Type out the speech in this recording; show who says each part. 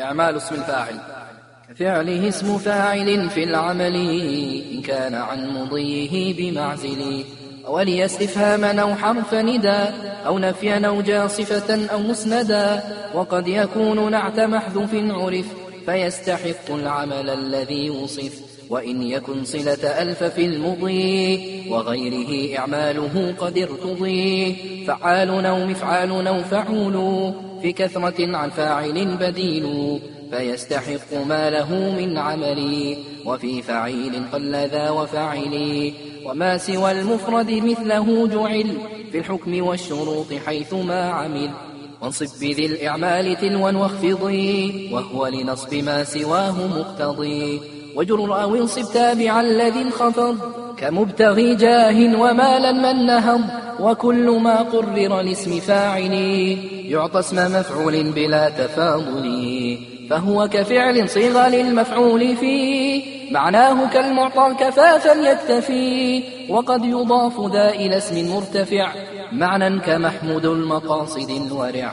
Speaker 1: إعمال اسم الفاعل كفعله اسم فاعل في العمل إن كان عن مضيه بمعزل. ولي استفهاما أو حرف ندى أو نفيا أو جاصفة أو مسندا. وقد يكون نعت محذوف عرف فيستحق العمل الذي وصف وإن يكن صلة ألف في المضي وغيره إعماله قد ارتضي. فعال أو مفعال أو فعول في كثرة عن فاعل بديل. فيستحق ما له من عمل وفي فعيل قل ذا وفعل وما سوى المفرد مثله جعل في الحكم والشروط حيث ما عمل. وانصب بذي الإعمال تلوا واخفضي وهو لنصب ما سواه مقتضي. وجر أو انصب تابعا الذي انخفض كمبتغي جاه ومالا من نهض. وكل ما قرر لاسم فاعل يعطى اسم مفعول بلا تفاضل فهو كفعل صيغ للمفعول فيه. معناه كالمعطى كفافا يكتفي وقد يضاف ذا إلى اسم مرتفع معنى كمحمود المقاصد الورع.